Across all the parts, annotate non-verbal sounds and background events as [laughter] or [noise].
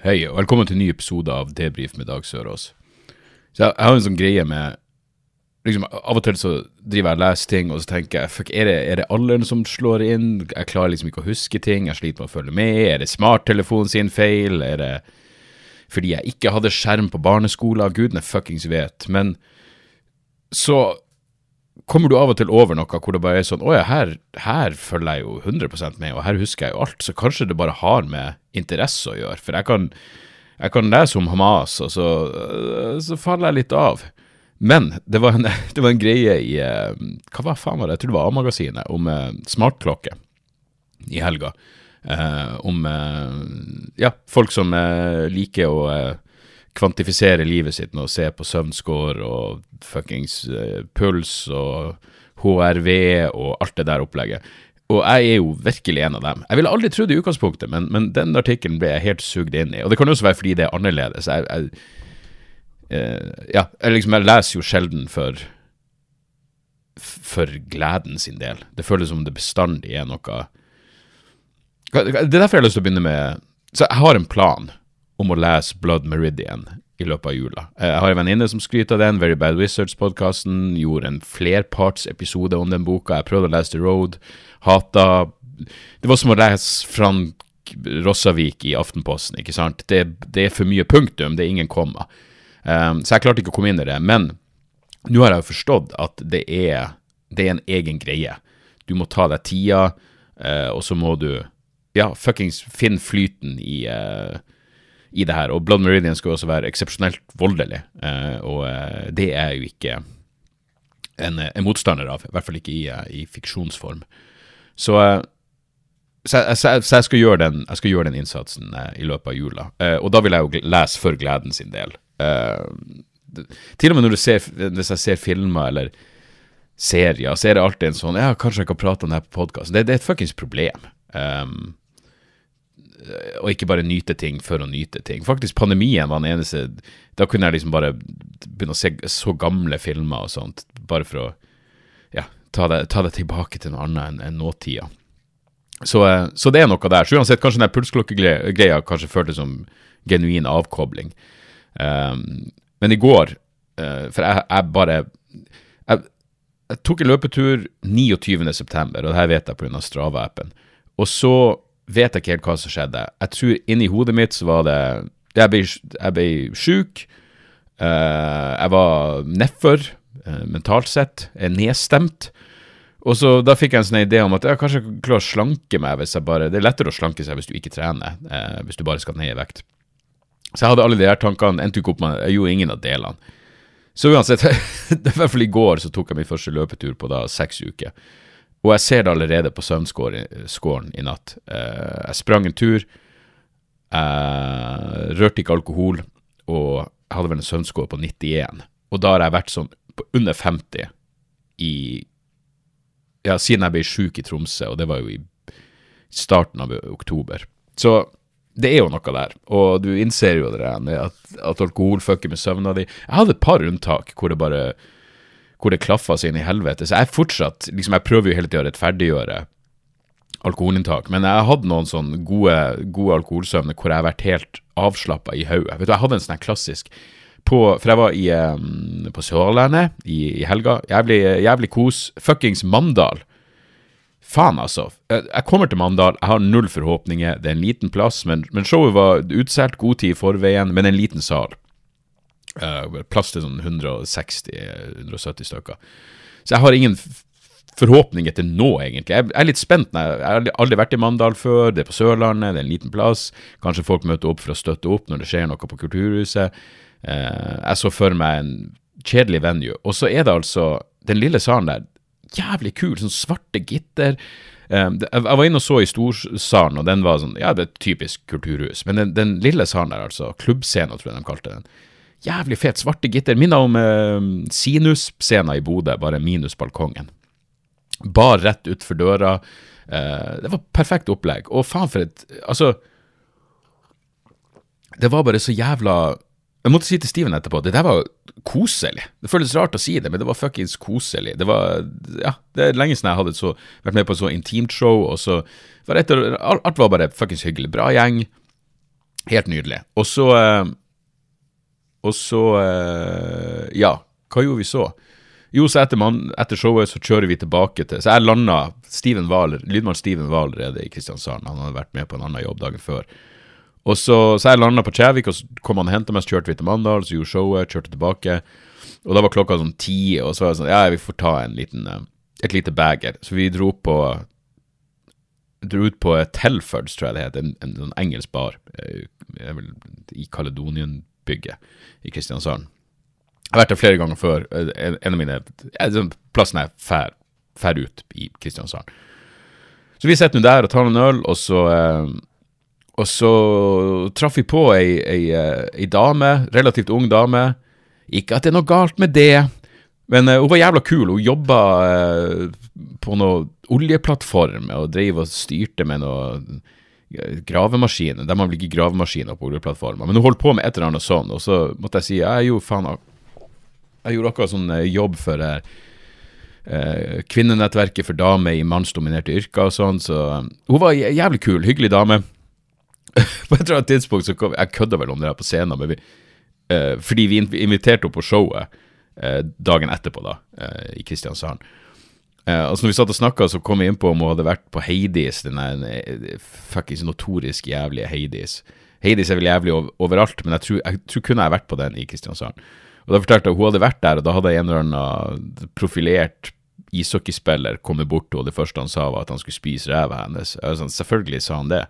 Hei, og velkommen til en ny episode av Debrif med Dag Sørås. Så jeg, har en sånn greie med liksom, Av og til så driver jeg og leser ting, og så tenker jeg fuck, er det, er det alderen som slår inn? Jeg klarer liksom ikke å huske ting, jeg sliter med å følge med. Er det smarttelefonen sin feil? Er det fordi jeg ikke hadde skjerm på barneskolen? Gudene fuckings vet. Men så kommer du av og til over noe hvor det bare er sånn Å ja, her, her følger jeg jo 100% med, og her husker jeg jo alt. Så kanskje det bare har med interesse å gjøre. For jeg kan, jeg kan lese om Hamas, og så, øh, så faller jeg litt av. Men det var en, [laughs] det var en greie i eh, Hva var faen var det? Jeg tror det var A-magasinet, om eh, smartklokke i helga. Eh, om eh, ja, folk som eh, liker å kvantifisere livet sitt med å se på søvnscore og fuckings uh, puls og HRV og alt det der opplegget. Og jeg er jo virkelig en av dem. Jeg ville aldri trodd det i utgangspunktet, men, men den artikkelen ble jeg helt sugd inn i. Og det kan også være fordi det er annerledes. Jeg, jeg, uh, ja, jeg, liksom, jeg leser jo sjelden for for gleden sin del. Det føles som det bestandig er noe Det er derfor jeg har lyst til å begynne med Så jeg har en plan om å lese Blood Meridian i løpet av jula. Eh, Jeg har en venninne som skryter av den, Very Bad Wizards-podkasten. Gjorde en flerpartsepisode om den boka. Jeg prøvde å lese The Road. Hata Det var som å lese Frank Rossavik i Aftenposten, ikke sant? Det, det er for mye punktum, det er ingen komma. Um, så jeg klarte ikke å komme inn i det. Men nå har jeg jo forstått at det er, det er en egen greie. Du må ta deg tida, uh, og så må du ja, fuckings finne flyten i, eh, i det her. Og Blood Meridian skal også være eksepsjonelt voldelig, eh, og eh, det er jo ikke en, en motstander av, i hvert fall ikke i, eh, i fiksjonsform. Så, eh, så, så, så jeg, skal den, jeg skal gjøre den innsatsen eh, i løpet av jula. Eh, og da vil jeg jo lese for gleden sin del. Eh, til og med når ser, hvis jeg ser filmer eller serier, så er det alltid en sånn Ja, kanskje jeg kan prate om det her på podkasten. Det, det er et fuckings problem. Um, og ikke bare nyte ting for å nyte ting. Faktisk, pandemien var den eneste Da kunne jeg liksom bare begynne å se så gamle filmer og sånt, bare for å ja, ta det, ta det tilbake til noe annet enn en nåtida. Så, eh, så det er noe der. Så uansett, kanskje den pulsklokkegreia kanskje føltes som genuin avkobling. Um, men i går, uh, for jeg, jeg bare jeg, jeg tok en løpetur 29.9., og det her vet jeg pga. Strava-appen. Og så vet jeg ikke helt hva som skjedde. Jeg tror inni hodet mitt så var det Jeg ble, jeg ble sjuk. Uh, jeg var nedfor uh, mentalt sett. Er nedstemt. Og så Da fikk jeg en sånn idé om at jeg kanskje klarer å slanke meg hvis jeg bare Det er lettere å slanke seg hvis du ikke trener, uh, hvis du bare skal ned i vekt. Så jeg hadde alle de her tankene, endte ikke opp med Jeg gjorde ingen av delene. Så uansett, [laughs] i hvert fall i går så tok jeg min første løpetur på da seks uker. Og jeg ser det allerede på søvnscoren i natt. Eh, jeg sprang en tur, jeg rørte ikke alkohol, og jeg hadde vel en søvnscore på 91. Og da har jeg vært sånn på under 50 i Ja, siden jeg ble sjuk i Tromsø, og det var jo i starten av oktober. Så det er jo noe der, og du innser jo det at, at alkohol fucker med søvna di. Jeg hadde et par unntak hvor det bare hvor det klaffa seg inn i helvete. Så jeg fortsatt, liksom jeg prøver jo hele tida å rettferdiggjøre alkoholinntak, men jeg hatt noen sånne gode, gode alkoholsøvner hvor jeg har vært helt avslappa i hodet. Vet du, jeg hadde en sånn klassisk på, For jeg var i, um, på Sørlandet i, i helga. Jævlig, jævlig kos. Fuckings Mandal. Faen, altså. Jeg kommer til Mandal, jeg har null forhåpninger. Det er en liten plass, men, men showet var utsolgt god tid i forveien, men en liten sal. Eh, plass til sånn 160-170 stykker. Så jeg har ingen forhåpninger til nå, egentlig. Jeg er litt spent. Jeg har aldri- vært i Mandal før. Det er på Sørlandet, det er en liten plass. Kanskje folk møter opp for å støtte opp når det skjer noe på Kulturhuset. Eh, jeg så for meg en kjedelig venue. Og så er det altså den lille salen der jævlig kul. Sånn svarte gitter. Um, jeg var inne og så i Storsalen, og den var sånn Ja, det er et typisk kulturhus. Men den, den lille salen der, altså, klubbscenen, tror jeg de kalte den. Jævlig fet. Svarte gitter. Minner om eh, Sinus-scena i Bodø, bare minus balkongen. Bar rett utfor døra. Eh, det var perfekt opplegg. Og faen for et Altså Det var bare så jævla Jeg måtte si til Steven etterpå det der var koselig. Det føles rart å si det, men det var fuckings koselig. Det var Ja, det er lenge siden jeg hadde så, vært med på et så intimt show, og så var etter, Alt var bare fuckings hyggelig. Bra gjeng. Helt nydelig. Og så uh, Og så uh, Ja, hva gjorde vi så? Jo, så etter, man, etter, showet så kjører vi tilbake til Så jeg landa Steven Wahl, lydmann Steven Wahl allerede i Kristiansand. Han hadde vært med på en annen jobb dagen før. Og så, så jeg landa på Kjevik, og så kom han og henta meg, så kjørte vi til Mandal, så gjorde showet, kjørte tilbake. Og da var klokka sånn ti, og så var jeg sånn Ja, vi får ta en liten, eh, et lite bager. Så vi dro på dro ut på Telfords, tror jeg det het, en, en, en engelsk bar i i Kaledonien-bygget i Kristiansand. Jeg har vært der flere ganger før. En, en av mine Plassen jeg fær, ut i Kristiansand. Så vi sitter nå der og tar en øl, og så eh, og så traff vi på ei, ei, eh, ei, dame, relativt ung dame. Ikke at det er noe galt med det, men uh, hun var jævla kul. Hun jobba uh, på noe oljeplattform og dreiv og styrte med noe gravemaskiner. De har vel ikke gravemaskiner på oljeplattformer, men hun holdt på med et eller annet sånt. og så måtte jeg si jeg gjorde faen Jeg gjorde akkurat sånn jobb for eh, kvinnenettverket for damer i mannsdominerte yrker og sånn, så hun var jævlig kul, hyggelig dame. [laughs] på et eller annet tidspunkt så kom Jeg kødda vel om det her på scenen, men vi, eh, fordi vi inviterte henne på showet eh, dagen etterpå, da, eh, i Kristiansand. Eh, altså når vi satt og snakka, så kom vi inn på om hun hadde vært på Heidis, den der fuckings notorisk jævlige Heidis. Heidis er vel jævlig overalt, men jeg tror, jeg tror kun jeg har vært på den i Kristiansand. Og Da fortalte jeg hun hadde vært der, og da hadde en eller annen profilert ishockeyspiller kommet bort, og det første han sa, var at han skulle spise ræva hennes. Sånn, selvfølgelig sa han det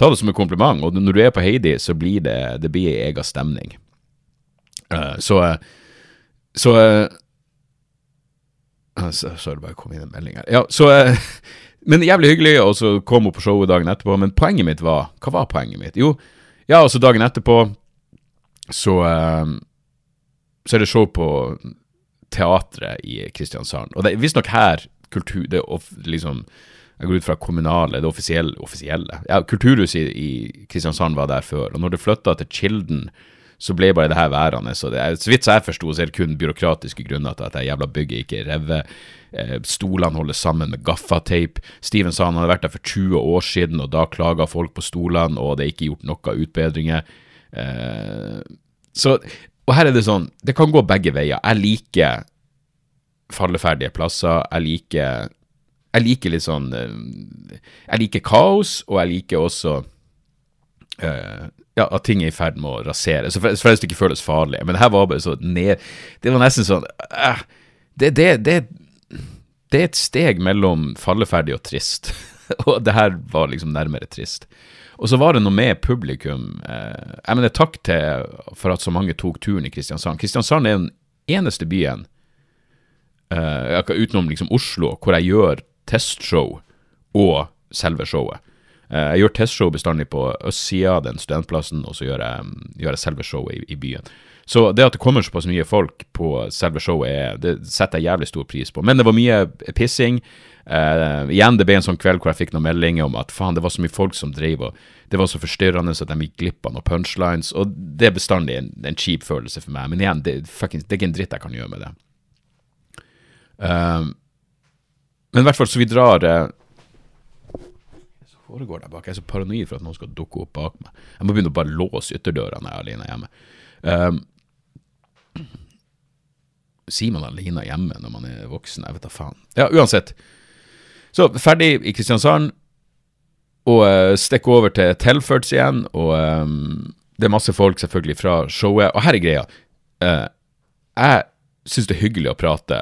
ta det som en kompliment. Og når du er på Heidi, så blir det, det blir ega stemning. Uh, så Så uh, Så det bare kom inn en melding her. Ja, så uh, [laughs] Men jævlig hyggelig, og så kom hun på showet dagen etterpå. Men poenget mitt var Hva var poenget mitt? Jo, ja, og så dagen etterpå så Så er det show på teatret i Kristiansand. Og det er visstnok her kultur Det er liksom jeg går ut fra kommunale, det offisielle. offisielle. Ja, Kulturhuset i, i, Kristiansand var der før, og når det flytta til Kilden, så ble bare det her værende. Så, det så vidt jeg forsto, så er det kun byråkratiske grunner til at det jævla bygget ikke er. Eh, stolene holdes sammen med gaffateip. Steven sa han hadde vært der for 20 år siden, og da klaga folk på stolene, og det er ikke gjort noen utbedringer. Eh, så, og her er det sånn, det kan gå begge veier. Jeg liker falleferdige plasser. Jeg liker jeg liker litt sånn eh, Jeg liker kaos, og jeg liker også uh, ja, at ting er i ferd med å rasere. Så flest ikke føles farlig. Men det her var bare så ned Det var nesten sånn eh, det, det, det, det, er et steg mellom falleferdig og trist. [laughs] og det her var liksom nærmere trist. Og så var det noe med publikum. Eh, jeg mener takk til for at så mange tok turen i Kristiansand. Kristiansand er den eneste byen utenom liksom Oslo hvor jeg gjør testshow og selve showet. Eh, jeg gjør testshow bestandig på østsida, den studentplassen, og så gjør jeg, gjør jeg selve showet i, i, byen. Så det at det kommer såpass mye folk på selve showet, det setter jeg jævlig stor pris på. Men det var mye pissing. Uh, igjen, det ble en sånn kveld hvor jeg fikk noen meldinger om at faen, det var så mye folk som drev, og det var så forstyrrende at de gikk glipp av noen punchlines. Og det er bestandig en, en kjip følelse for meg. Men igjen, det, fucking, det er ikke en dritt jeg kan gjøre med det. Uh, men i hvert fall, så vi drar Så foregår det bak? Jeg er så paranoid for at noen skal dukke opp bak meg. Jeg må begynne å bare låse ytterdøra når jeg er alene hjemme. Um, Sier man alene hjemme når man er voksen? Jeg vet da faen. Ja, uansett. Så ferdig i Kristiansand, og uh, stikker over til Telfords igjen, og um, det er masse folk selvfølgelig fra showet. Og her er greia. Uh, jeg syns det er hyggelig å prate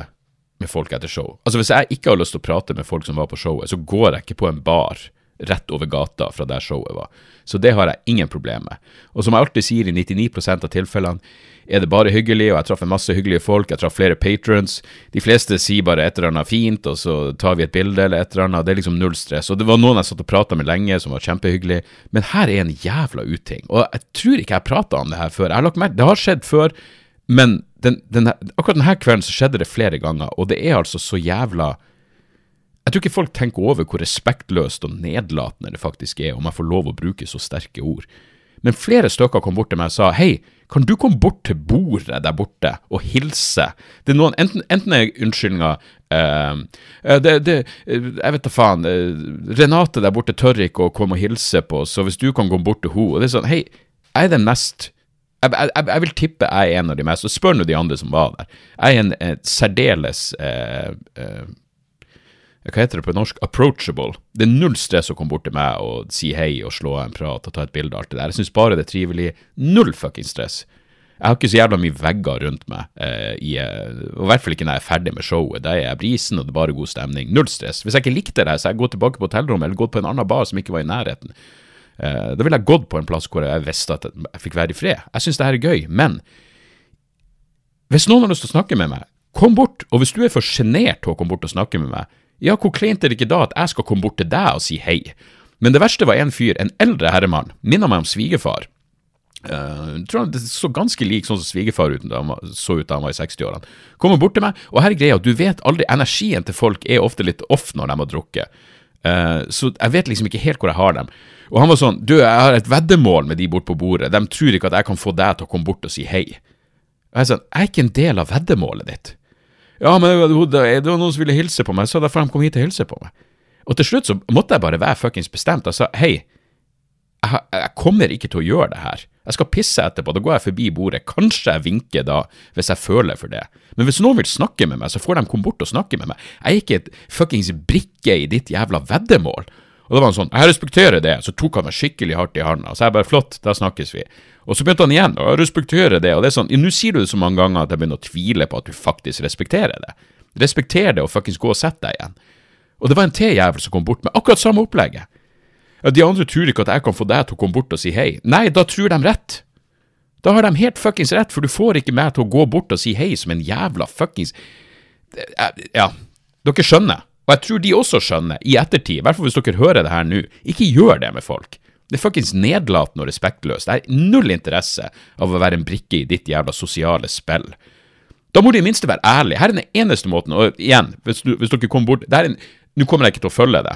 med folk etter show. Altså Hvis jeg ikke har lyst til å prate med folk som var på showet, så går jeg ikke på en bar rett over gata fra der showet var. Så det har jeg ingen problem med. Og som jeg alltid sier, i 99 av tilfellene er det bare hyggelig, og jeg traff en masse hyggelige folk, jeg traff flere patrons. De fleste sier bare et eller annet fint, og så tar vi et bilde eller et eller annet. Det er liksom null stress. Og det var noen jeg satt og prata med lenge, som var kjempehyggelig. Men her er en jævla uting. Og jeg tror ikke jeg prata om det her før. Jeg har lagt merke Det har skjedd før, men den, den, akkurat denne kvelden så skjedde det flere ganger, og det er altså så jævla jeg tror ikke folk tenker over hvor respektløst og nedlatende det faktisk er om jeg får lov å bruke så sterke ord. Men flere stykker kom bort til meg og sa hei, kan du komme bort til bordet der borte og hilse? Det er noen, Enten, enten er unnskyldninga uh, det, det, Jeg vet da faen. Uh, Renate der borte tør ikke å komme og hilse på oss, så hvis du kan gå bort til henne Det er sånn, hei, jeg er den mest jeg, jeg, jeg, vil tippe jeg er en av de mest, og spør nå de andre som var der. Jeg er en, en særdeles eh, eh, hva heter det på norsk, approachable. Det er null stress å komme bort til meg og si hei og slå en prat og ta et bilde og alt det der. Jeg syns bare det er trivelig. Null fucking stress. Jeg har ikke så jævla mye vegger rundt meg, eh, i, eh, og i hvert fall ikke når jeg er ferdig med showet. Da er jeg brisen, og det er bare god stemning. Null stress. Hvis jeg ikke likte det, så jeg går tilbake på hotellrommet eller gått på en annen bar som ikke var i nærheten. Eh, da ville jeg gått på en plass hvor jeg visste at jeg fikk være i fred. Jeg syns det her er gøy, men hvis noen har lyst til å snakke med meg, kom bort. Og hvis du er for sjenert til å komme bort og snakke med meg, ja, hvor kleint er det ikke da at jeg skal komme bort til deg og si hei? Men det verste var en fyr, en eldre herremann, minner meg om svigerfar. Uh, tror han så ganske lik sånn som svigerfar så ut da han var i 60-årene. Kommer bort til meg, og her er greia, du vet aldri Energien til folk er ofte litt off når de har drukket. Uh, så jeg vet liksom ikke helt hvor jeg har dem. Og han var sånn Du, jeg har et veddemål med de bort på bordet. De tror ikke at jeg kan få deg til å komme bort og si hei. Og jeg sånn Jeg er ikke en del av veddemålet ditt. Ja, men det var, noen som ville hilse på meg, så derfor de kom hit og hilse på meg. Og til slutt så måtte jeg bare være fuckings bestemt og sa hei, jeg, jeg, kommer ikke til å gjøre det her. Jeg skal pisse etterpå, da går jeg forbi bordet. Kanskje jeg vinker da, hvis jeg føler for det. Men hvis noen vil snakke med meg, så får de komme bort og snakke med meg. Jeg er ikke et fuckings brikke i ditt jævla veddemål. Og da var han sånn, jeg respekterer det, så tok han meg skikkelig hardt i handa. Så jeg bare, flott, da snakkes vi. Og så begynte han igjen, og jeg respekterer det, og det er sånn, nå sier du det så mange ganger at jeg begynner å tvile på at du faktisk respekterer det. Respekter det, og fuckings gå og sett deg igjen. Og det var en til jævel som kom bort med akkurat samme opplegget. Ja, De andre tror ikke at jeg kan få deg til å komme bort og si hei. Nei, da tror de rett. Da har de helt fuckings rett, for du får ikke meg til å gå bort og si hei som en jævla fuckings Ja, dere skjønner. Og jeg tror de også skjønner, i ettertid, i hvert fall hvis dere hører det her nå, ikke gjør det med folk. Det er fuckings nedlatende og respektløst. Jeg har null interesse av å være en brikke i ditt jævla sosiale spill. Da må du i minste være ærlig. Her er den eneste måten, og igjen, hvis, du, hvis dere kommer bort Nå kommer jeg ikke til å følge det,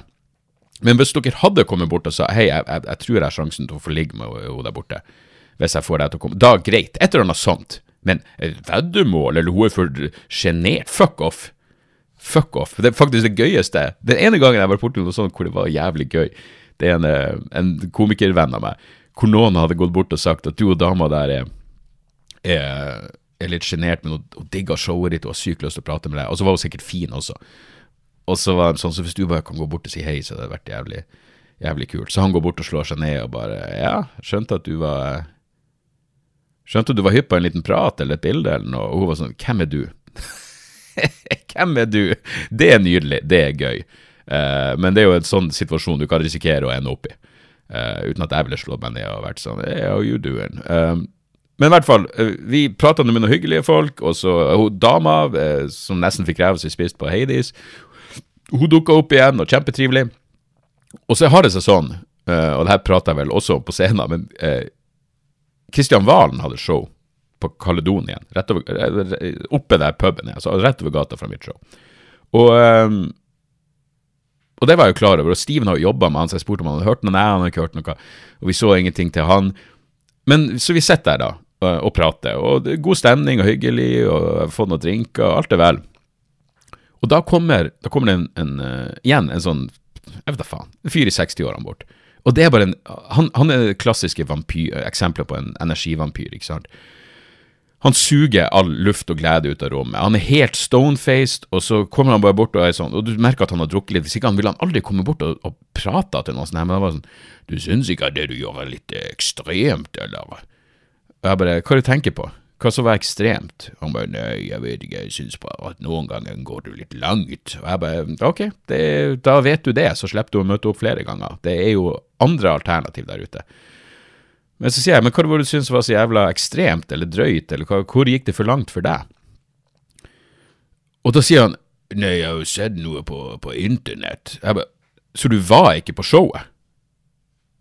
men hvis dere hadde kommet bort og sa hei, jeg, jeg, jeg tror jeg har sjansen til å få ligge med henne der borte, hvis jeg får deg til å komme Da, greit. Et eller annet sånt. Men veddemål, eller hun er for sjenert Fuck off. Fuck off. Det er faktisk det gøyeste. Den ene gangen jeg var borti noe sånt hvor det var jævlig gøy, det er en, eh, en komikervenn av meg, hvor noen hadde gått bort og sagt at du og dama der er, er, er litt sjenert, men hun digger showet ditt og har sykt lyst til å prate med deg. Og så var hun sikkert fin også. Og så var det sånn, så hvis du bare kan gå bort og si hei, så hadde det vært jævlig, jævlig kult. Så han går bort og slår seg ned og bare Ja, skjønte at du var Skjønte du var hypp på en liten prat eller et bilde eller noe, og hun var sånn Hvem er du? [laughs] Hvem er du? Det er nydelig. Det er gøy. Uh, men det er jo en sånn situasjon du kan risikere å ende opp i. Uh, uten at jeg ville slått meg ned og vært sånn Hey, how you doing? Uh, men i hvert fall, vi prata med noen hyggelige folk, og så hun dama som nesten fikk ræva si spist på Hades, hun dukka opp igjen, og kjempetrivelig. Og så har det seg sånn, og det her prater jeg vel også på scenen, men Kristian Valen hadde show på Kaledonien, rett over, oppe der puben er, altså rett over gata fra mitt show. Og og det var jeg jo klar over, og Steven har jo jobba med han, så jeg spurte om han hadde hørt noe. Nei, han hadde ikke hørt noe, og vi så ingenting til han. Men så vi sitter der, da, og prater, og det er god stemning og hyggelig, og fått noen drinker, og alt er vel. Og da kommer, da kommer det en, en, uh, igjen en sånn, jeg vet da faen, en fyr i 60-årene bort. Og det er bare en Han, han er det klassiske vampyr, eksempler på en energivampyr, ikke sant. Han suger all luft og glede ut av rommet. Han er helt stonefaced, og så kommer han bare bort og er sånn, og du merker at han har drukket litt. Hvis ikke han ville han aldri komme bort og, og prate til noen sånn her, men han var sånn Du syns ikke at det du gjør er litt ekstremt, eller? Og jeg bare Hva er det du tenker på? Hva som var ekstremt? Han bare nei, jeg vet ikke, jeg syns bare at noen ganger går du litt langt. Og jeg bare ok, det, da vet du det, så slipper du å møte opp flere ganger. Det er jo andre alternativ der ute. Men så sier jeg, men hva var det du syntes var så jævla ekstremt eller drøyt, eller hva, hvor gikk det for langt for deg? Og da sier han nei, jeg har jo sett noe på, på internett. Jeg bare, så du var ikke på showet?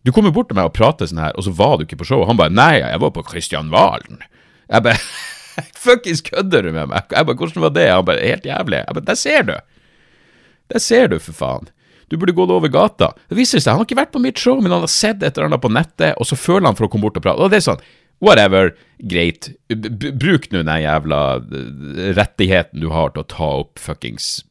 Du kommer bort til meg og prater sånn her, og så var du ikke på showet. Han bare nei, jeg var på Kristian Valen. Jeg bare [laughs] Fuckings kødder du med meg? Jeg bare, Hvordan var det? Han bare Helt jævlig. Jeg bare Der ser du! Der ser du, for faen. Du burde gått over gata. Det viser seg, Han har ikke vært på mitt show, men han har sett et eller annet på nettet, og så føler han for å komme bort og prate. Og det er sånn Whatever, greit. B bruk nå den jævla eh, rettigheten du har til å ta opp fuckings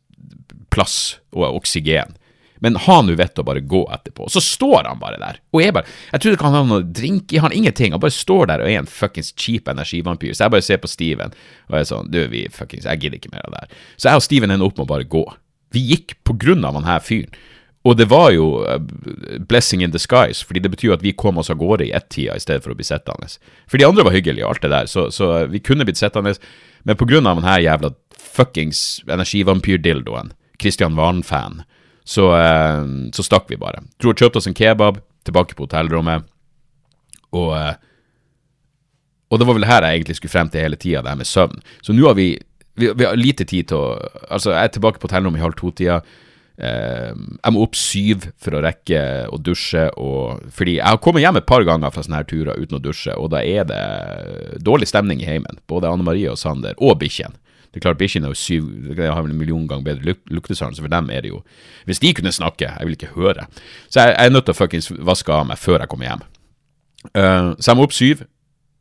plass og oksygen. Men ha nå vett å bare gå etterpå. Og så står han bare der. Og jeg bare Jeg trodde ikke han hadde noe drink i, han ingenting. Han bare står der og er en fuckings cheap energivampyr. Så jeg bare ser på Steven og jeg er sånn Du, vi fuckings Jeg gidder ikke mer av det her. Så jeg og Steven ender opp med å bare gå. Vi gikk på grunn av han her fyren. Og det var jo uh, blessing in disguise, fordi det betyr jo at vi kom oss av gårde i ett-tida i stedet for å bli sittende. For de andre var hyggelige og alt det der, så, så vi kunne blitt sittende. Men på grunn av den jævla fuckings energivampyrdildoen, Christian Warn-fan, så, eh, så, stakk vi bare. Dro og kjøpte oss en kebab, tilbake på hotellrommet, og eh, Og det var vel her jeg egentlig skulle frem til hele tida, det her med søvn. Så nå har vi, vi, vi har lite tid til å Altså, jeg er tilbake på hotellrommet i halv to-tida. Uh, jeg må opp syv for å rekke å dusje, og, fordi jeg har kommet hjem et par ganger fra sånne her turer uten å dusje, og da er det dårlig stemning i heimen. Både Anne Marie og Sander, og bikkjen. Det er klart Bikkjene har vel en million ganger bedre luk luktesans, så for dem er det jo Hvis de kunne snakke, jeg vil ikke høre. Så jeg, jeg er nødt til å fuckings vaske av meg før jeg kommer hjem. Uh, så jeg må opp syv.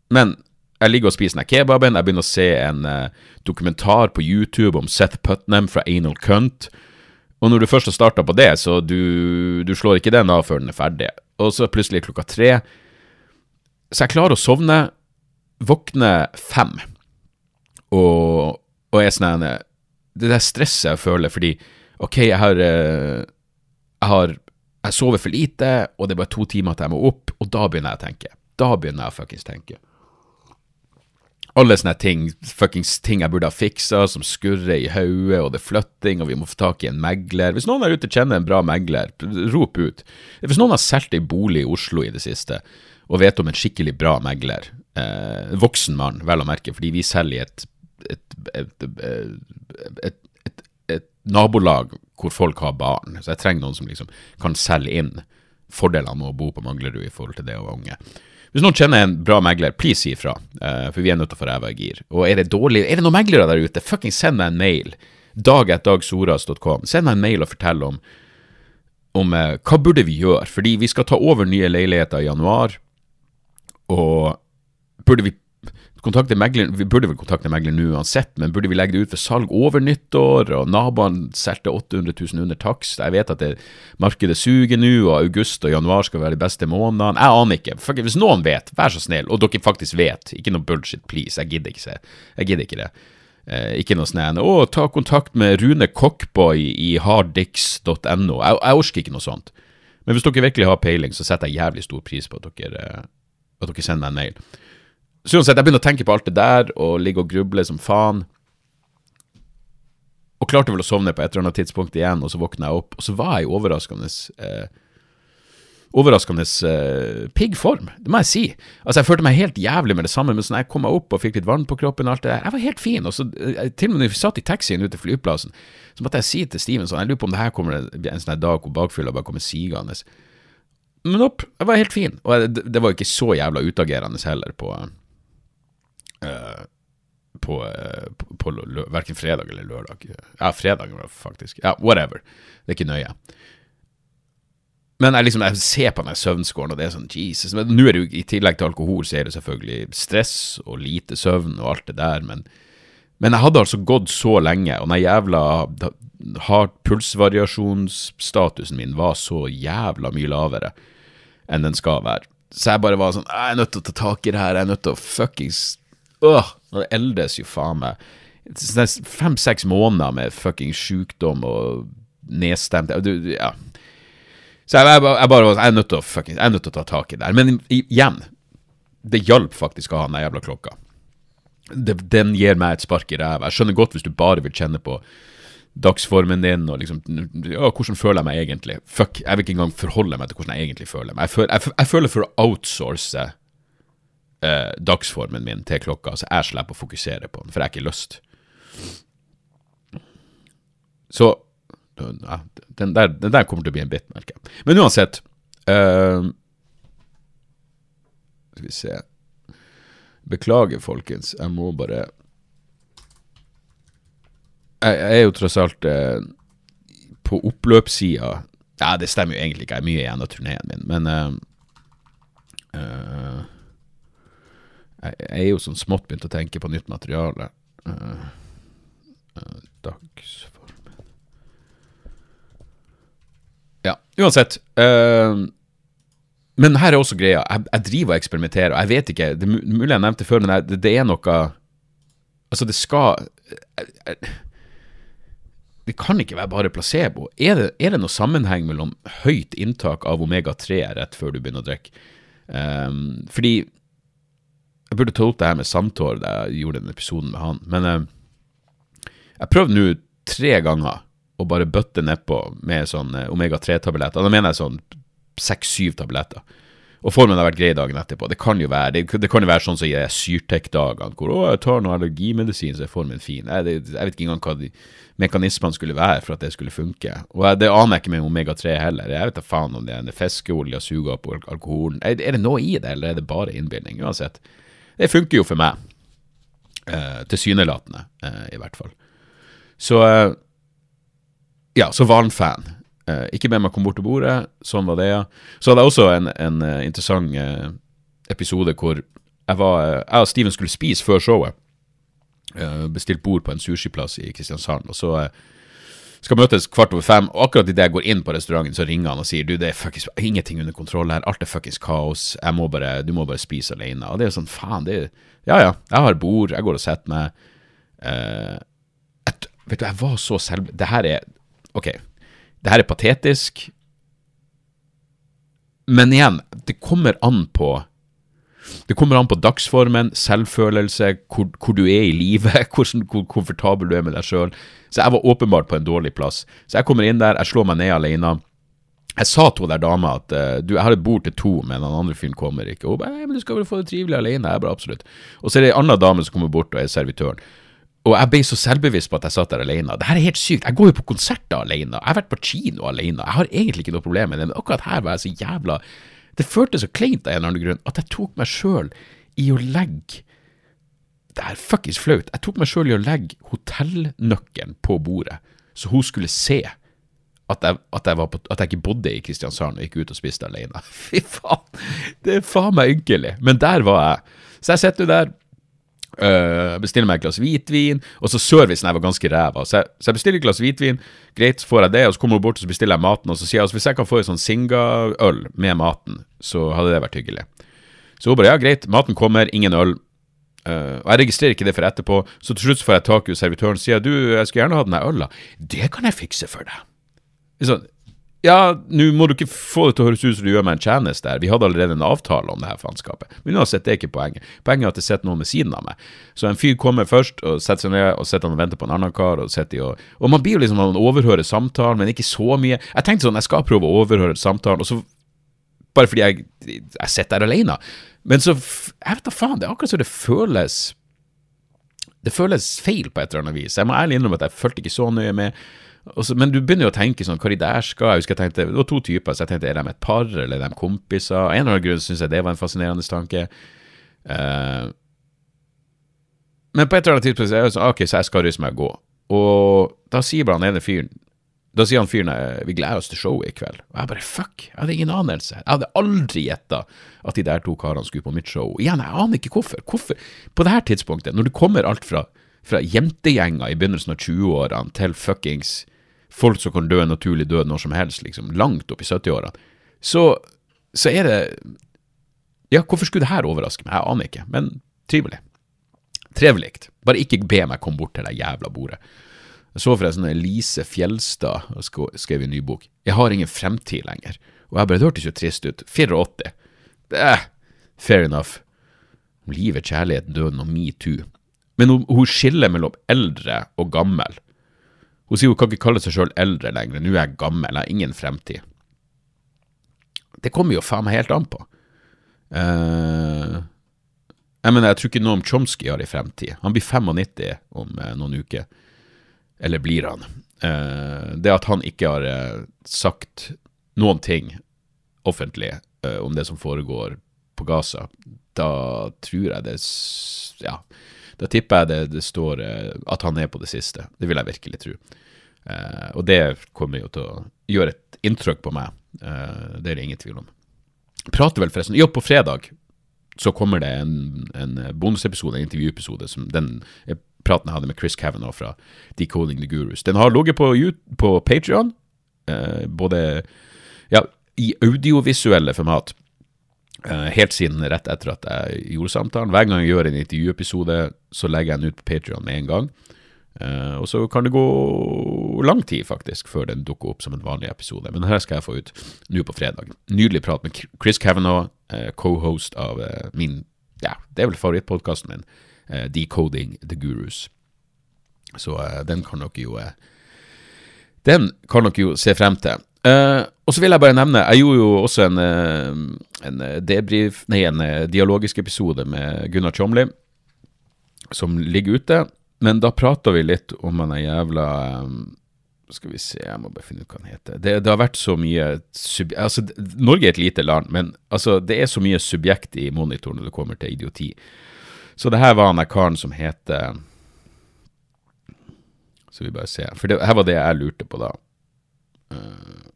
Men jeg ligger og spiser den kebaben. Jeg begynner å se en uh, dokumentar på YouTube om Seth Putnam fra Anal Cunt. Og når du først har starta på det, så du, du slår ikke den av før den er ferdig. Og så plutselig klokka tre. Så jeg klarer å sovne. Våkne fem. Og og er sånn Det der stresset jeg føler fordi OK, jeg har eh, Jeg har Jeg sover for lite, og det er bare to timer til jeg må opp, og da begynner jeg å tenke. Da begynner jeg å fuckings tenke. Alle sånne ting, fuckings ting jeg burde ha fiksa, som skurrer i hodet, og det er flytting, og vi må få tak i en megler. Hvis noen der ute kjenner en bra megler, rop ut. Hvis noen har solgt ei bolig i Oslo i det siste, og vet om en skikkelig bra megler, eh, voksen mann, vel å merke, fordi vi selger i et et, et, et, nabolag hvor folk har barn. Så jeg trenger noen som liksom kan selge inn fordelene med å bo på Manglerud i forhold til det å være unge. Hvis noen kjenner en bra megler, please si ifra, uh, for vi er nødt til å få ræva i gir. Og er det dårlig, er det noen meglere der ute, fucking send meg en mail. Dag.dagsoras.com. Send meg en mail og fortell om, om uh, hva burde vi gjøre, fordi vi skal ta over nye leiligheter i januar, og burde vi kontakte megleren, Vi burde vel kontakte megleren nå uansett, men burde vi legge det ut for salg over nyttår? Og naboene solgte 800 000 under takst. Jeg vet at det, markedet suger nå, og august og januar skal være de beste månedene. Jeg aner ikke. Fuck, hvis noen vet, vær så snill, og dere faktisk vet, ikke noe bullshit, please. Jeg gidder ikke, jeg gidder ikke det. Eh, ikke noe sånn å, ta kontakt med Rune Cockboy i harddix.no. Jeg, jeg orker ikke noe sånt. Men hvis dere virkelig har peiling, så setter jeg jævlig stor pris på at dere, eh, at dere sender meg en mail. Så uansett, jeg begynner å tenke på alt det der, og ligge og gruble som faen. Og klarte vel å sovne på et eller annet tidspunkt igjen, og så våkna jeg opp, og så var jeg i overraskende eh, Overraskende eh, pigg form, det må jeg si. Altså, jeg følte meg helt jævlig med det samme, men så når jeg kom meg opp og fikk litt vann på kroppen og alt det der, jeg var helt fin. Og så, eh, til og med når vi satt i taxien ute til flyplassen, så måtte jeg si til Steven sånn, jeg lurer på om det her kommer en sånn dag hvor bakfylla bare kommer sigende. Men opp, jeg var helt fin. Og jeg, det var ikke så jævla utagerende heller på uh, på, på, på verken fredag eller lørdag. Ja, fredag, faktisk. Ja, whatever. Det er ikke nøye. Men jeg, liksom, jeg ser på den søvnskåren, og det er sånn Jesus. Men nå er det jo i tillegg til alkohol, så er det selvfølgelig stress og lite søvn og alt det der, men, men jeg hadde altså gått så lenge, og den jævla hard pulsvariasjonsstatusen min var så jævla mye lavere enn den skal være. Så jeg bare var sånn Jeg er nødt til å ta tak i det her, jeg er nødt til å fuckings øh, det eldes jo faen meg fem-seks måneder med fucking sjukdom og nedstemt ja. Så jeg, jeg, jeg, bare, jeg, er nødt til å fucking, jeg er nødt til å ta tak i det her. Men igjen, det hjalp faktisk å ha den jævla klokka. det, Den gir meg et spark i ræva. Jeg skjønner godt hvis du bare vil kjenne på dagsformen din og liksom ja, Hvordan føler jeg meg egentlig? Fuck, jeg vil ikke engang forholde meg til hvordan jeg egentlig føler meg. Jeg føler, jeg, jeg føler for å outsource eh, dagsformen min til klokka, så jeg slipper å fokusere på den, for jeg har ikke lyst. Så ja, den, der, den, der, kommer til å bli en bit, merker jeg. Men uansett eh, Skal vi se Beklager, folkens. Jeg må bare Jeg, jeg er jo tross alt eh, på oppløpssida Ja, det stemmer jo egentlig ikke, jeg er mye igjen av turneen min, men uh, jeg, jeg, er jo sånn smått begynt å tenke på nytt materiale. dagsform Ja, uansett. Uh, men her er også greia. Jeg, jeg, driver og eksperimenterer, jeg vet ikke Det er mulig jeg nevnte før, men jeg, det, det, er noe Altså, det skal jeg, Det kan ikke være bare placebo. Er det, er det noe sammenheng mellom høyt inntak av omega-3 rett før du begynner å drikke? Um, fordi Jeg burde ta opp det her med Samtår da jeg gjorde den episoden med han, men eh, jeg prøvde nå tre ganger å bare bøtte nedpå med sånn eh, omega-3-tabletter. Da mener jeg sånn seks-syv tabletter. Og formen har vært grei dagen etterpå. Det kan jo være det, det kan jo være sånn som i Syrtec-dagene, hvor å, jeg tar noe allergimedisin, så er formen fin. Jeg, det, jeg vet ikke engang hva de mekanismene skulle være for at det skulle funke. Og jeg, det aner jeg ikke med omega-3 heller. Jeg vet da faen om det er fiskeolje suger opp alkoholen. Er, det noe i det, eller er det bare innbilning? Uansett. Det funker jo for meg. Eh, Tilsynelatende, eh, i hvert fall. Så eh, ja, så var han fan. Eh, ikke med meg kom bort til bordet, sånn var det, ja. Så hadde jeg også en, en uh, interessant uh, episode hvor jeg, var, uh, jeg og Steven skulle spise før showet. bestilt bord på en sushiplass i Kristiansand. Og så skal møtes kvart over fem, og akkurat idet jeg går inn på restauranten, så ringer han og sier du, det er fuckings ingenting under kontroll her, alt er fuckings kaos, jeg må bare, du må bare spise alene. Og det er jo sånn, faen, det er Ja ja, jeg har bord, jeg går og setter meg. Et, vet du, jeg var så selv... Det her er Ok, det her er patetisk, men igjen, det kommer an på det kommer an på dagsformen, selvfølelse, hvor, hvor du er i livet, [laughs] hvor, hvor komfortabel du er med deg sjøl. Så jeg var åpenbart på en dårlig plass. Så jeg kommer inn der, jeg slår meg ned alene. Jeg sa til hun der dama at uh, du, jeg har et bord til to, men den andre fyren kommer ikke. Og hun bare men du skal vel få det trivelig alene? Jeg bare absolutt. Og så er det ei anna dame som kommer bort og er servitøren. Og jeg ble så selvbevisst på at jeg satt der alene. Det her er helt sykt. Jeg går jo på konserter alene. Jeg har vært på kino alene. Jeg har egentlig ikke noe problem med det, men akkurat her var jeg så jævla Det føltes så kleint av en eller annen grunn at jeg tok meg sjøl i å legge Det er fuckings flaut. Jeg tok meg sjøl i å legge hotellnøkkelen på bordet, så hun skulle se at jeg, at, jeg på, at jeg, ikke bodde i Kristiansand og gikk ut og spiste alene. [laughs] Fy faen! Det er faen meg ynkelig. Men der var jeg. Så jeg sitter der Uh, bestiller meg et glass hvitvin, og så servicen jeg var ganske ræva. Så, så, jeg bestiller et glass hvitvin, greit, så får jeg det, og så kommer hun bort og så bestiller jeg maten, og så sier jeg at hvis jeg kan få en sånn Singa-øl med maten, så hadde det vært hyggelig. Så hun bare ja, greit, maten kommer, ingen øl. Uh, og jeg registrerer ikke det for etterpå, så til slutt får jeg tak i servitøren og sier du, jeg skulle gjerne ha den øla. Det kan jeg fikse for deg. Sånn, ja, nå må du ikke få det til å høres ut som du gjør meg en tjeneste der. Vi hadde allerede en avtale om det her faenskapet. Men uansett, det er ikke poenget. Poenget er at det sitter noen ved siden av meg. Så en fyr kommer først og setter seg ned, og sitter han og venter på en annen kar. Og, og, og man blir jo liksom man overhører samtalen, men ikke så mye. Jeg tenkte sånn, jeg skal prøve å overhøre samtalen, og så bare fordi jeg, jeg sitter der alene. Men så Jeg vet da faen, det er akkurat som det føles Det føles feil på et eller annet vis. Jeg må ærlig innrømme at jeg fulgte ikke så nøye med. Så, men du begynner jo å tenke sånn, hva de der skal Jeg husker jeg tenkte, Det var to typer, så jeg tenkte er de et par, eller er de kompiser? Av en eller annen grunn syns jeg det var en fascinerende tanke. Uh, men på et eller annet tidspunkt er jeg sånn, ok, så jeg skal rysse meg og gå. Og da sier bare han ene fyren Da sier han fyren eh, vi gleder oss til showet i kveld. Og jeg bare fuck, jeg hadde ingen anelse. Jeg hadde aldri gjetta at de der to karene skulle på mitt show. Igjen, jeg aner ikke hvorfor. Hvorfor? På det her tidspunktet, når det kommer alt fra fra jentegjenger i begynnelsen av 20-årene til fuckings folk som kan dø en naturlig død når som helst, liksom, langt opp i 70-årene, så, så er det Ja, hvorfor skulle det her overraske meg? Jeg aner ikke, men trivelig. Trivelig. Bare ikke be meg komme bort til det jævla bordet. Jeg så forresten Elise Fjelstad skrev i en ny bok. 'Jeg har ingen fremtid lenger'. Og jeg bare, det hørtes jo trist ut. 84. Eh, fair enough. Livet, kjærligheten, døden og metoo. Men hun skiller mellom eldre og gammel. Hun sier hun kan ikke kalle seg sjøl eldre lenger. Nå er jeg gammel, jeg har ingen fremtid. Det kommer jo faen meg helt an på. Uh, jeg mener, jeg tror ikke Noam Chomsky har i fremtid. Han blir 95 om uh, noen uker. Eller blir han. Uh, det at han ikke har sagt noen ting offentlig om det som foregår på Gaza, da tror jeg det Ja, da tipper jeg det, det står at han er på det siste. Det vil jeg virkelig tro. og det kommer jo til å gjøre et inntrykk på meg. det er det ingen tvil om prater vel forresten Jo, på fredag så kommer det en, en bonusepisode, en intervjuepisode, som den praten jeg hadde med Chris Kavanagh fra Decoding the Gurus. Den har ligget på, på Patrion, eh, både ja, i audiovisuelle format, eh, helt siden rett etter at jeg gjorde samtalen. Hver gang jeg gjør en intervjuepisode, så legger jeg den ut på Patrion med en gang. Uh, og så kan det gå lang tid faktisk før den dukker opp som en vanlig episode. Men her skal jeg få ut nå på fredag. Nydelig prat med Chris Kavanagh, uh, co-host av uh, min Ja, det er vel favorittpodkasten min, Decoding the Gurus. Så den kan dere jo Den kan dere jo se frem til. Og så vil jeg bare nevne Jeg gjorde jo også en, en debrief Nei, en dialogisk episode med Gunnar Tjomli, som ligger ute. Men da prata vi litt om han jævla Skal vi se, jeg må bare finne ut hva han heter. Det, det har vært så mye altså, Norge er et lite land, men altså, det er så mye subjekt i monitoren når det kommer til idioti. Så det her var han der karen som heter Så vi bare ser. For det her var det jeg lurte på da. Uh,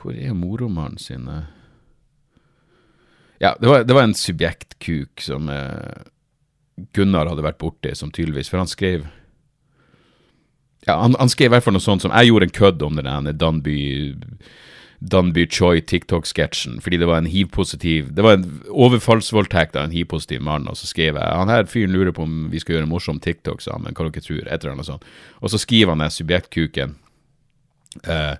hvor er moromannen sin? Ja, det var, det var en subjektkuk som eh, Gunnar hadde vært borti, som tydeligvis For han skrev Ja, han, han skrev i hvert fall noe sånt som Jeg gjorde en kødd om den Danby Danby Choi TikTok-sketsjen, fordi det var en hiv-positiv Det var en overfallsvoldtekt av en hiv-positiv mann, og så skrev jeg Han her fyren lurer på om vi skal gjøre en morsom TikTok sammen, hva dere tror, et eller annet sånt. Og så skriver han den subjektkuken eh,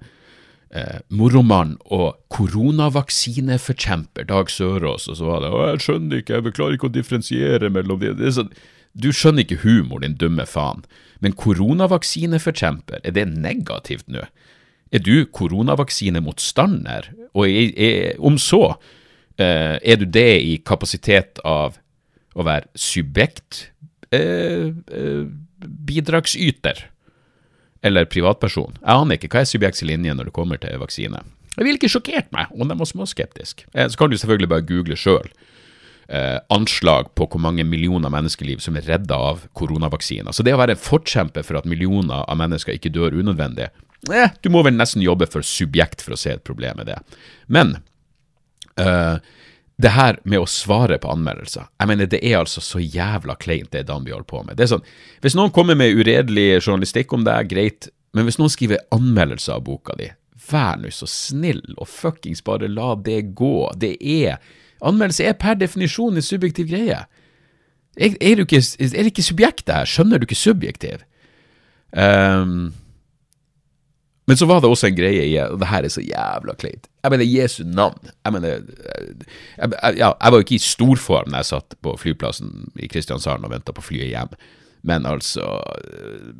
eh, moromann og koronavaksineforkjemper Dag Sørås, og så var det 'Å, jeg skjønner ikke, jeg klarer ikke å differensiere mellom de det sånn, Du skjønner ikke humor, din dumme faen. Men koronavaksineforkjemper, er det negativt nå? Er du koronavaksinemotstander? Og er, er, om så, eh, er du det i kapasitet av å være subjekt eh, eh, bidragsyter? Eller privatperson. Jeg aner ikke hva er subjekts linje når det kommer til vaksine. Det ville ikke sjokkert meg om de var småskeptiske. Eh, så kan du selvfølgelig bare google sjøl. Eh, anslag på hvor mange millioner menneskeliv som er redda av koronavaksiner. Så det å være en forkjemper for at millioner av mennesker ikke dør unødvendig, eh, du må vel nesten jobbe for subjekt for å se et problem med det. Men eh, det her med å svare på anmeldelser Jeg mener, det er altså så jævla kleint, det Danby holder på med. Det er sånn, Hvis noen kommer med uredelig journalistikk om er greit, men hvis noen skriver anmeldelser av boka di, vær nå så snill og fuckings bare la det gå. Det er Anmeldelse er per definisjon en subjektiv greie. Er, er, ikke, er det ikke subjektet her? Skjønner du ikke subjektiv? Um, men så var det også en greie i Og det her er så jævla kleint. Jeg mener Jesu navn. Jeg mener jeg, jeg, ja, jeg var jo ikke i storform da jeg satt på flyplassen i Kristiansand og venta på flyet hjem. Men altså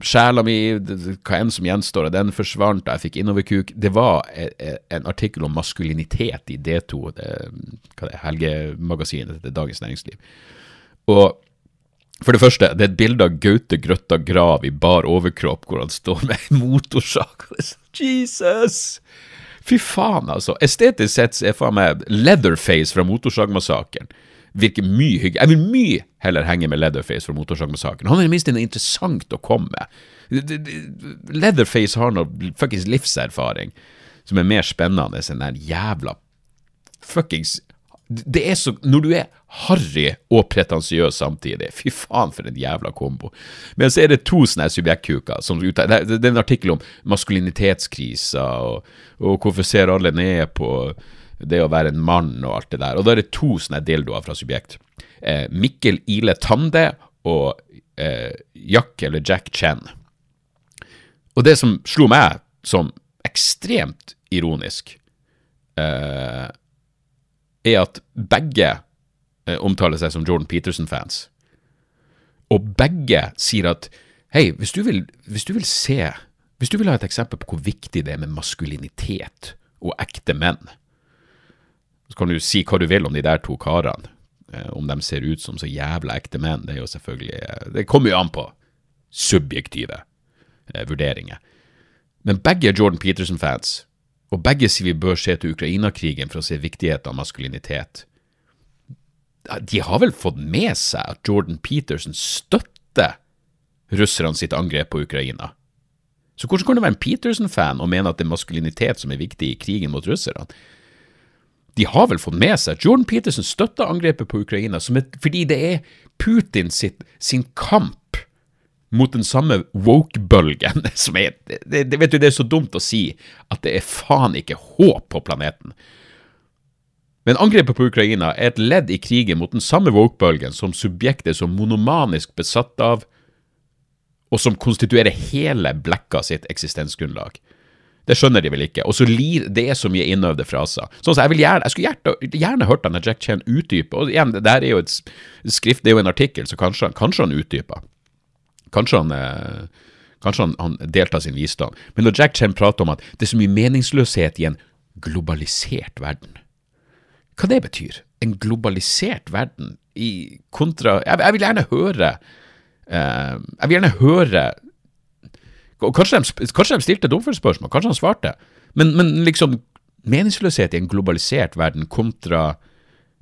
Sjela mi, hva enn som gjenstår av den, forsvant da jeg fikk innoverkuk. Det var e, e, en artikkel om maskulinitet i D2, det, hva det helgemagasinet til Dagens Næringsliv. Og for det første, det er et bilde av Gaute Grøtta Grav i bar overkropp, hvor han står med en motorsag. [laughs] Jesus! Fy faen, altså. Estetisk sett er faen meg Leatherface fra Motorsagmassakren virker mye hyggelig. Jeg vil mye heller henge med Leatherface fra Motorsagmassakren. Han er i det minste noe interessant å komme med. Leatherface har noe fuckings livserfaring som er mer spennende enn den jævla fuckings det er så, Når du er harry og pretensiøs samtidig, fy faen for en jævla kombo. Men så er det to sånne subjektkuker som Det er en artikkel om maskulinitetskrisa, og, og, hvorfor ser alle ned på det å være en mann og alt det der. Og da er det to sånne dildoer fra subjekt. Eh, Mikkel Ile Tande og eh, Jack eller Jack Chen. Og det som slo meg som ekstremt ironisk eh, er at begge eh, omtaler seg som Jordan Peterson-fans. og begge sier at hei, hvis du vil, hvis du vil se Hvis du vil ha et eksempel på hvor viktig det er med maskulinitet og ekte menn, så kan du si hva du vil om de der to karene. Eh, om de ser ut som så jævla ekte menn, det er jo selvfølgelig eh, Det kommer jo an på subjektive vurderinger. Men begge Jordan Peterson-fans, og begge sier vi bør se til Ukraina-krigen for å se viktigheten av maskulinitet. De har vel fått med seg at Jordan Peterson støtter russerne sitt angrep på Ukraina? Så hvordan kan du være en Peterson-fan og mene at det er maskulinitet som er viktig i krigen mot russerne? De har vel fått med seg at Jordan Peterson støtter angrepet på Ukraina et, fordi det er Putin sitt, sin kamp mot den samme woke-bølgen [laughs] som er det, det, vet du, det er så dumt å si at det er faen ikke håp på planeten. Men angrepet på Ukraina er et ledd i krigen mot den samme woke-bølgen som subjektet som monomanisk besatt av og som konstituerer hele Blekka sitt eksistensgrunnlag. Det skjønner de vel ikke. Og så lir det er så mye innøvde fraser. Sånn så jeg, jeg skulle gjerne, gjerne hørt denne Jack Chen utdype. Og igjen, det er jo et skrift, det er jo en artikkel, så kanskje, kanskje han utdyper. Kanskje han eh, Kanskje han, han deltar sin visdom. Men når Jack Chen prater om at det er så mye meningsløshet i en globalisert verden, hva det betyr? En globalisert verden i kontra Jeg, jeg vil gjerne høre Uh, jeg vil gjerne høre Kanskje de, kanskje de stilte domfelspørsmål, kanskje han svarte, men, men, liksom meningsløshet i en globalisert verden kontra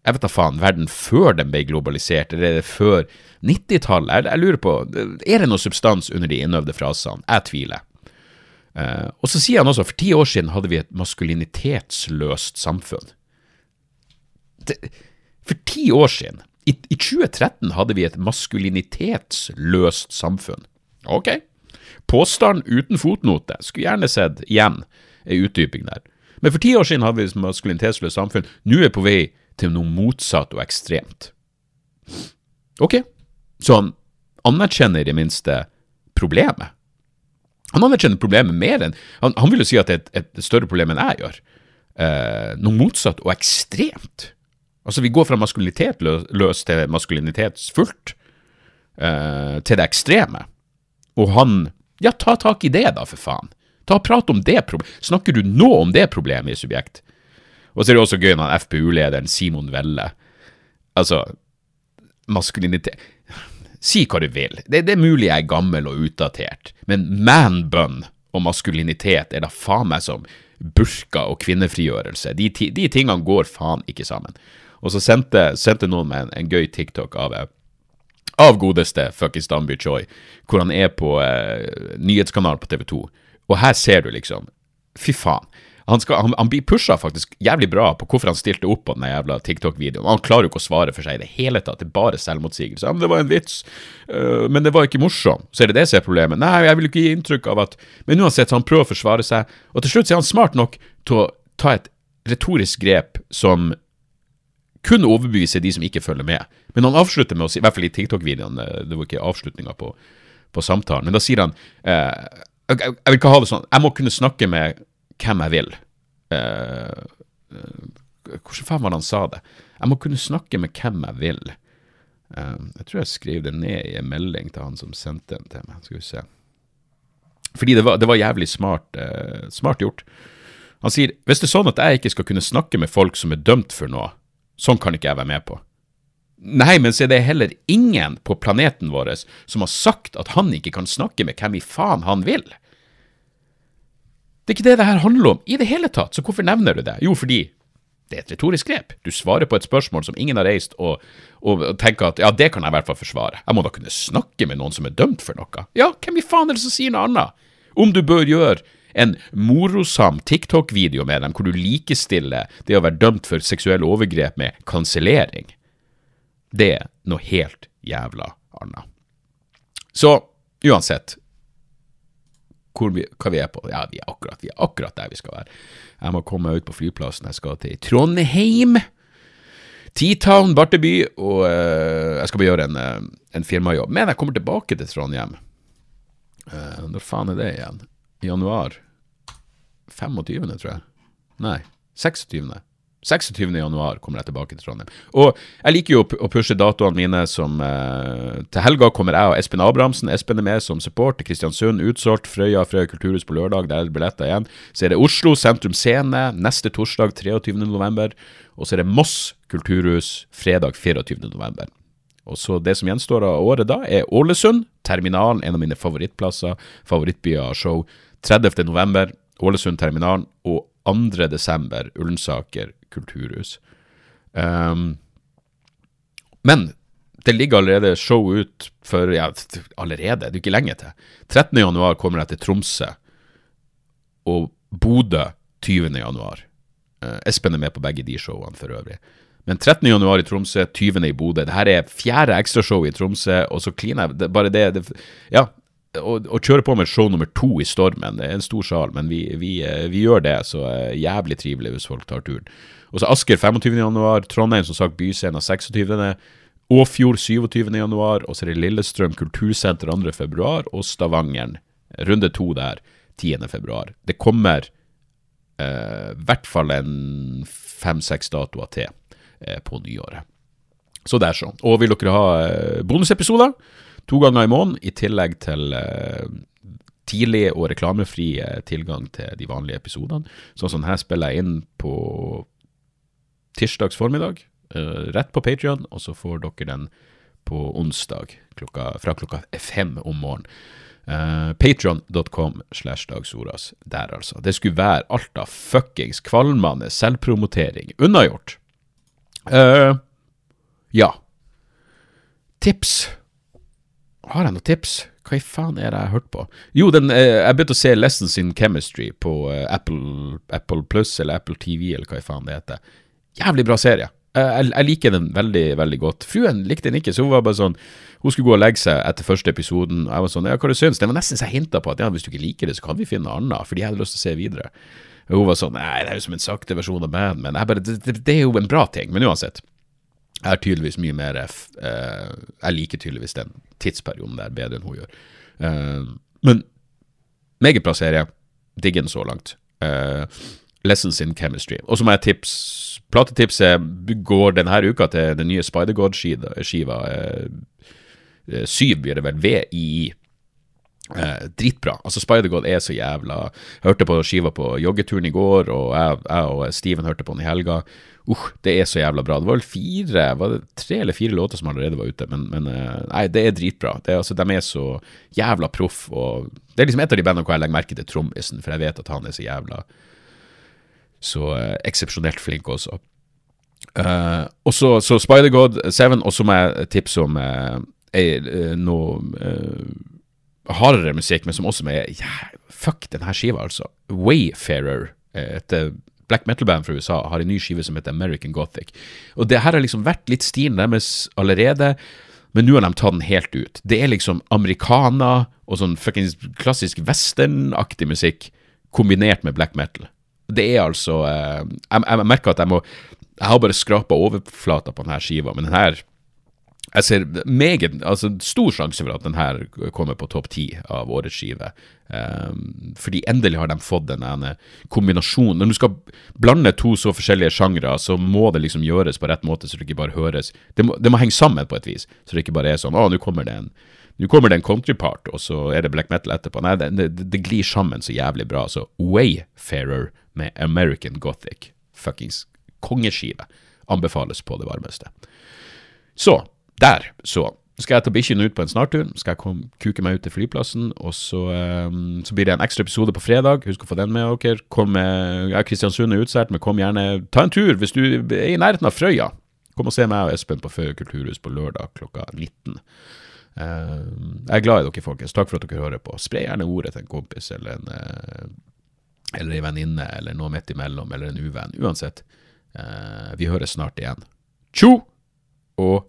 jeg vet da faen, verden før den ble globalisert, eller er det før 90-tallet? Jeg, jeg, lurer på, er det noe substans under de innøvde frasene? Jeg tviler. Uh, og så sier han også, for ti år siden hadde vi et maskulinitetsløst samfunn. Det, for ti år siden i, I 2013 hadde vi et maskulinitetsløst samfunn. Ok. Påstand uten fotnote. Skulle gjerne sett igjen ei utdyping der. Men for ti år siden hadde vi et maskulinitetsløst samfunn. Nå er vi på vei til noe motsatt og ekstremt. Ok, så han anerkjenner i det minste problemet. Han anerkjenner problemet mer enn Han, han vil jo si at det er et, et større problem enn jeg gjør. Eh, noe motsatt og ekstremt. Altså, vi går fra maskulinitet løs til maskulinitetsfullt, eh, til det ekstreme. Og han Ja, ta tak i det, da, for faen. Ta og Prat om det problemet. Snakker du nå om det problemet i Subjekt? Og så er det også gøy når FPU-lederen Simon Velle Altså, maskulinitet Si hva du vil. Det, det, er mulig jeg er gammel og utdatert, men manbun og maskulinitet er da faen meg som burka og kvinnefrigjørelse. De, de tingene går faen ikke sammen. Og så sendte, sendte noen meg en, en, gøy TikTok av, eh, av godeste fuckings Danby Choi, hvor han er på eh, nyhetskanalen på TV 2. Og her ser du liksom Fy faen. Han, skal, han, han, blir pusha faktisk jævlig bra på hvorfor han stilte opp på den jævla TikTok-videoen. Han klarer jo ikke å svare for seg i det hele tatt, det er bare selvmotsigelse. Ja, men det var en vits, uh, men det var ikke morsom. Så er det det som er problemet. Nei, jeg vil ikke gi inntrykk av at Men uansett, så han prøver å forsvare seg, og til slutt er han smart nok til å ta et retorisk grep som kun overbevise de som ikke følger med. Men han avslutter med å si, i hvert fall i TikTok-videoen, eh, det var ikke avslutninga på, på, samtalen, men da sier han eh, jeg, jeg, vil ikke ha det sånn, jeg må kunne snakke med hvem jeg vil. Eh, eh hvordan faen var det han sa det? Jeg må kunne snakke med hvem jeg vil. Eh, jeg tror jeg skrev det ned i en melding til han som sendte den til meg. Skal vi se. Fordi det var, det var jævlig smart, eh, smart gjort. Han sier hvis det er sånn at jeg ikke skal kunne snakke med folk som er dømt for noe, Sånn kan ikke jeg være med på. Nei, men så er det heller ingen på planeten vår som har sagt at han ikke kan snakke med hvem i faen han vil. Det er ikke det det her handler om i det hele tatt, så hvorfor nevner du det? Jo, fordi det er et retorisk grep. Du svarer på et spørsmål som ingen har reist, og, og tenker at ja, det kan jeg i hvert fall forsvare. Jeg må da kunne snakke med noen som er dømt for noe. Ja, hvem i faen er det som sier noe annet? Om du bør gjøre en morosam TikTok-video med dem hvor du likestiller det å være dømt for seksuelle overgrep med kansellering, det er noe helt jævla annet. Så uansett hvor vi, hva vi er på Ja, vi er, akkurat, vi er akkurat der vi skal være. Jeg må komme meg ut på flyplassen. Jeg skal til Trondheim. T-Town, Barteby, og uh, jeg skal bare gjøre en, uh, en firmajobb. Men jeg kommer tilbake til Trondheim. Uh, når faen er det igjen? Januar? 25., tror jeg. Nei, 26. 26. januar kommer jeg tilbake til Trondheim. Og jeg liker jo å pushe datoene mine som eh, Til helga kommer jeg og Espen Abrahamsen. Espen er med som support til Kristiansund, utsolgt. Frøya Frøya kulturhus på lørdag, der er det billetter igjen. Så er det Oslo Sentrum Scene neste torsdag 23. november. Og så er det Moss kulturhus fredag 24. november. Og så Det som gjenstår av året da, er Ålesund. Terminalen, en av mine favorittplasser, favorittbyer av show. 30. november, Ålesund Terminalen. Og 2. desember, Ullensaker kulturhus. Um, men det ligger allerede show ut for ja, allerede, det er ikke lenge til. 13. januar kommer jeg til Tromsø. Og Bodø 20. januar. Uh, Espen er med på begge de showene for øvrig. Men 13. januar i Tromsø, 20. i Bodø. Dette er fjerde ekstrashow i Tromsø, og så kliner jeg bare det, det Ja, å, kjøre på med show nummer to i Stormen. Det er en stor sal, men vi, vi, eh, vi gjør det, så er jævlig trivelig hvis folk tar turen. Og så Asker 25.1, Trondheim som sagt Byscena 26. Åfjord 27.1, og så er det Lillestrøm kultursenter 2.2, og Stavangeren, runde to der, 10.2. Det kommer i eh, hvert fall en fem-seks datoer til eh, på nyåret. Så det er sånn. Og vil dere ha eh, bonusepisoder? To ganger i måneden, i tillegg til eh, tidlig og reklamefri eh, tilgang til de vanlige episodene. Sånn som her spiller jeg inn på tirsdags formiddag, eh, rett på Patrion, og så får dere den på onsdag klokka, fra klokka fem om morgenen. Uh, Patron.com slash dagsoras. Der, altså. Det skulle være alt av fuckings kvalmende selvpromotering unnagjort. Uh, ja. Tips. Har jeg noen tips? Hva i faen er det jeg har hørt på? Jo, den, uh, jeg begynte å se Lessons in Chemistry på Apple, Apple Plus eller Apple TV, eller hva i faen det heter. Jævlig bra serie. Jeg, jeg, liker den veldig, veldig godt. Fruen likte den ikke, så hun var bare sånn Hun skulle gå og legge seg etter første episoden, og jeg var sånn Ja, hva du syns? Det var nesten så jeg hinta på at ja, hvis du ikke liker det, så kan vi finne noe annet, fordi jeg hadde lyst til å se videre. Og hun var sånn Nei, det er jo som en sakte versjon av Mad Men jeg bare, det, det, det, er jo en bra ting. Men uansett. Jeg er tydeligvis mye mer uh, Jeg liker tydeligvis den tidsperioden der bedre enn hun gjør. Uh, men meget bra serie. Digger den så langt. Uh, Lessons in Chemistry. Og så må jeg tips Platetipset går denne uka til den nye Spider-God-skiva. Syv blir det vel, VII. Eh, dritbra. Altså, Spider-God er så jævla Jeg hørte på skiva på joggeturen i går, og jeg, jeg og Steven hørte på den i helga. Uh, det er så jævla bra. Det var vel fire Var det tre eller fire låter som allerede var ute, men, men uh, nei, det er dritbra. Det altså, de er så jævla proff, og det er liksom et av de bandene hvor jeg legger merke til trommisen, for jeg vet at han er så jævla så uh, eksepsjonelt flink også. Uh, og så, så Spider-God 7, og så må jeg tipse om uh, noe hardere musikk, men som også er yeah, Fuck denne skiva, altså. Wayfarer, et black metal-band fra USA, har en ny skive som heter American Gothic. Og det her har liksom vært litt stilen deres allerede, men nå har de tatt den helt ut. Det er liksom americana og sånn fuckings klassisk westernaktig musikk kombinert med black metal. Det er altså eh, jeg, jeg, merker at jeg må Jeg har bare skrapa overflata på denne skiva, men den her jeg ser meget, altså stor sjanse for at den her kommer på topp ti av årets skive. Um, fordi endelig har de fått den ene kombinasjonen. Når du skal blande to så forskjellige sjangre, så må det liksom gjøres på rett måte, så det ikke bare høres Det må, det må henge sammen på et vis, så det ikke bare er sånn Å, nå kommer det en nå kommer det en countrypart, og så er det black metal etterpå. Nei, det, det, det glir sammen så jævlig bra. Så Wayfarer med American Gothic. Fuckings kongeskive. Anbefales på det varmeste. Så, der, så. Skal jeg ta bikkjene ut på en snartur, skal jeg kom, kuke meg ut til flyplassen, og så, um, så, blir det en ekstra episode på fredag. Husk å få den med dere. Kom med, ja, Kristiansund er utsolgt, men kom gjerne Ta en tur hvis du er i nærheten av Frøya. Kom og se meg og Espen på Fø kulturhus på lørdag klokka 19. Uh, ehm, jeg er glad i dere, folkens. Takk for at dere hører på. Spre gjerne ordet til en kompis eller en uh, eller ei venninne, eller noe midt imellom, eller en uvenn. Uansett, uh, vi høres snart igjen. Tjo og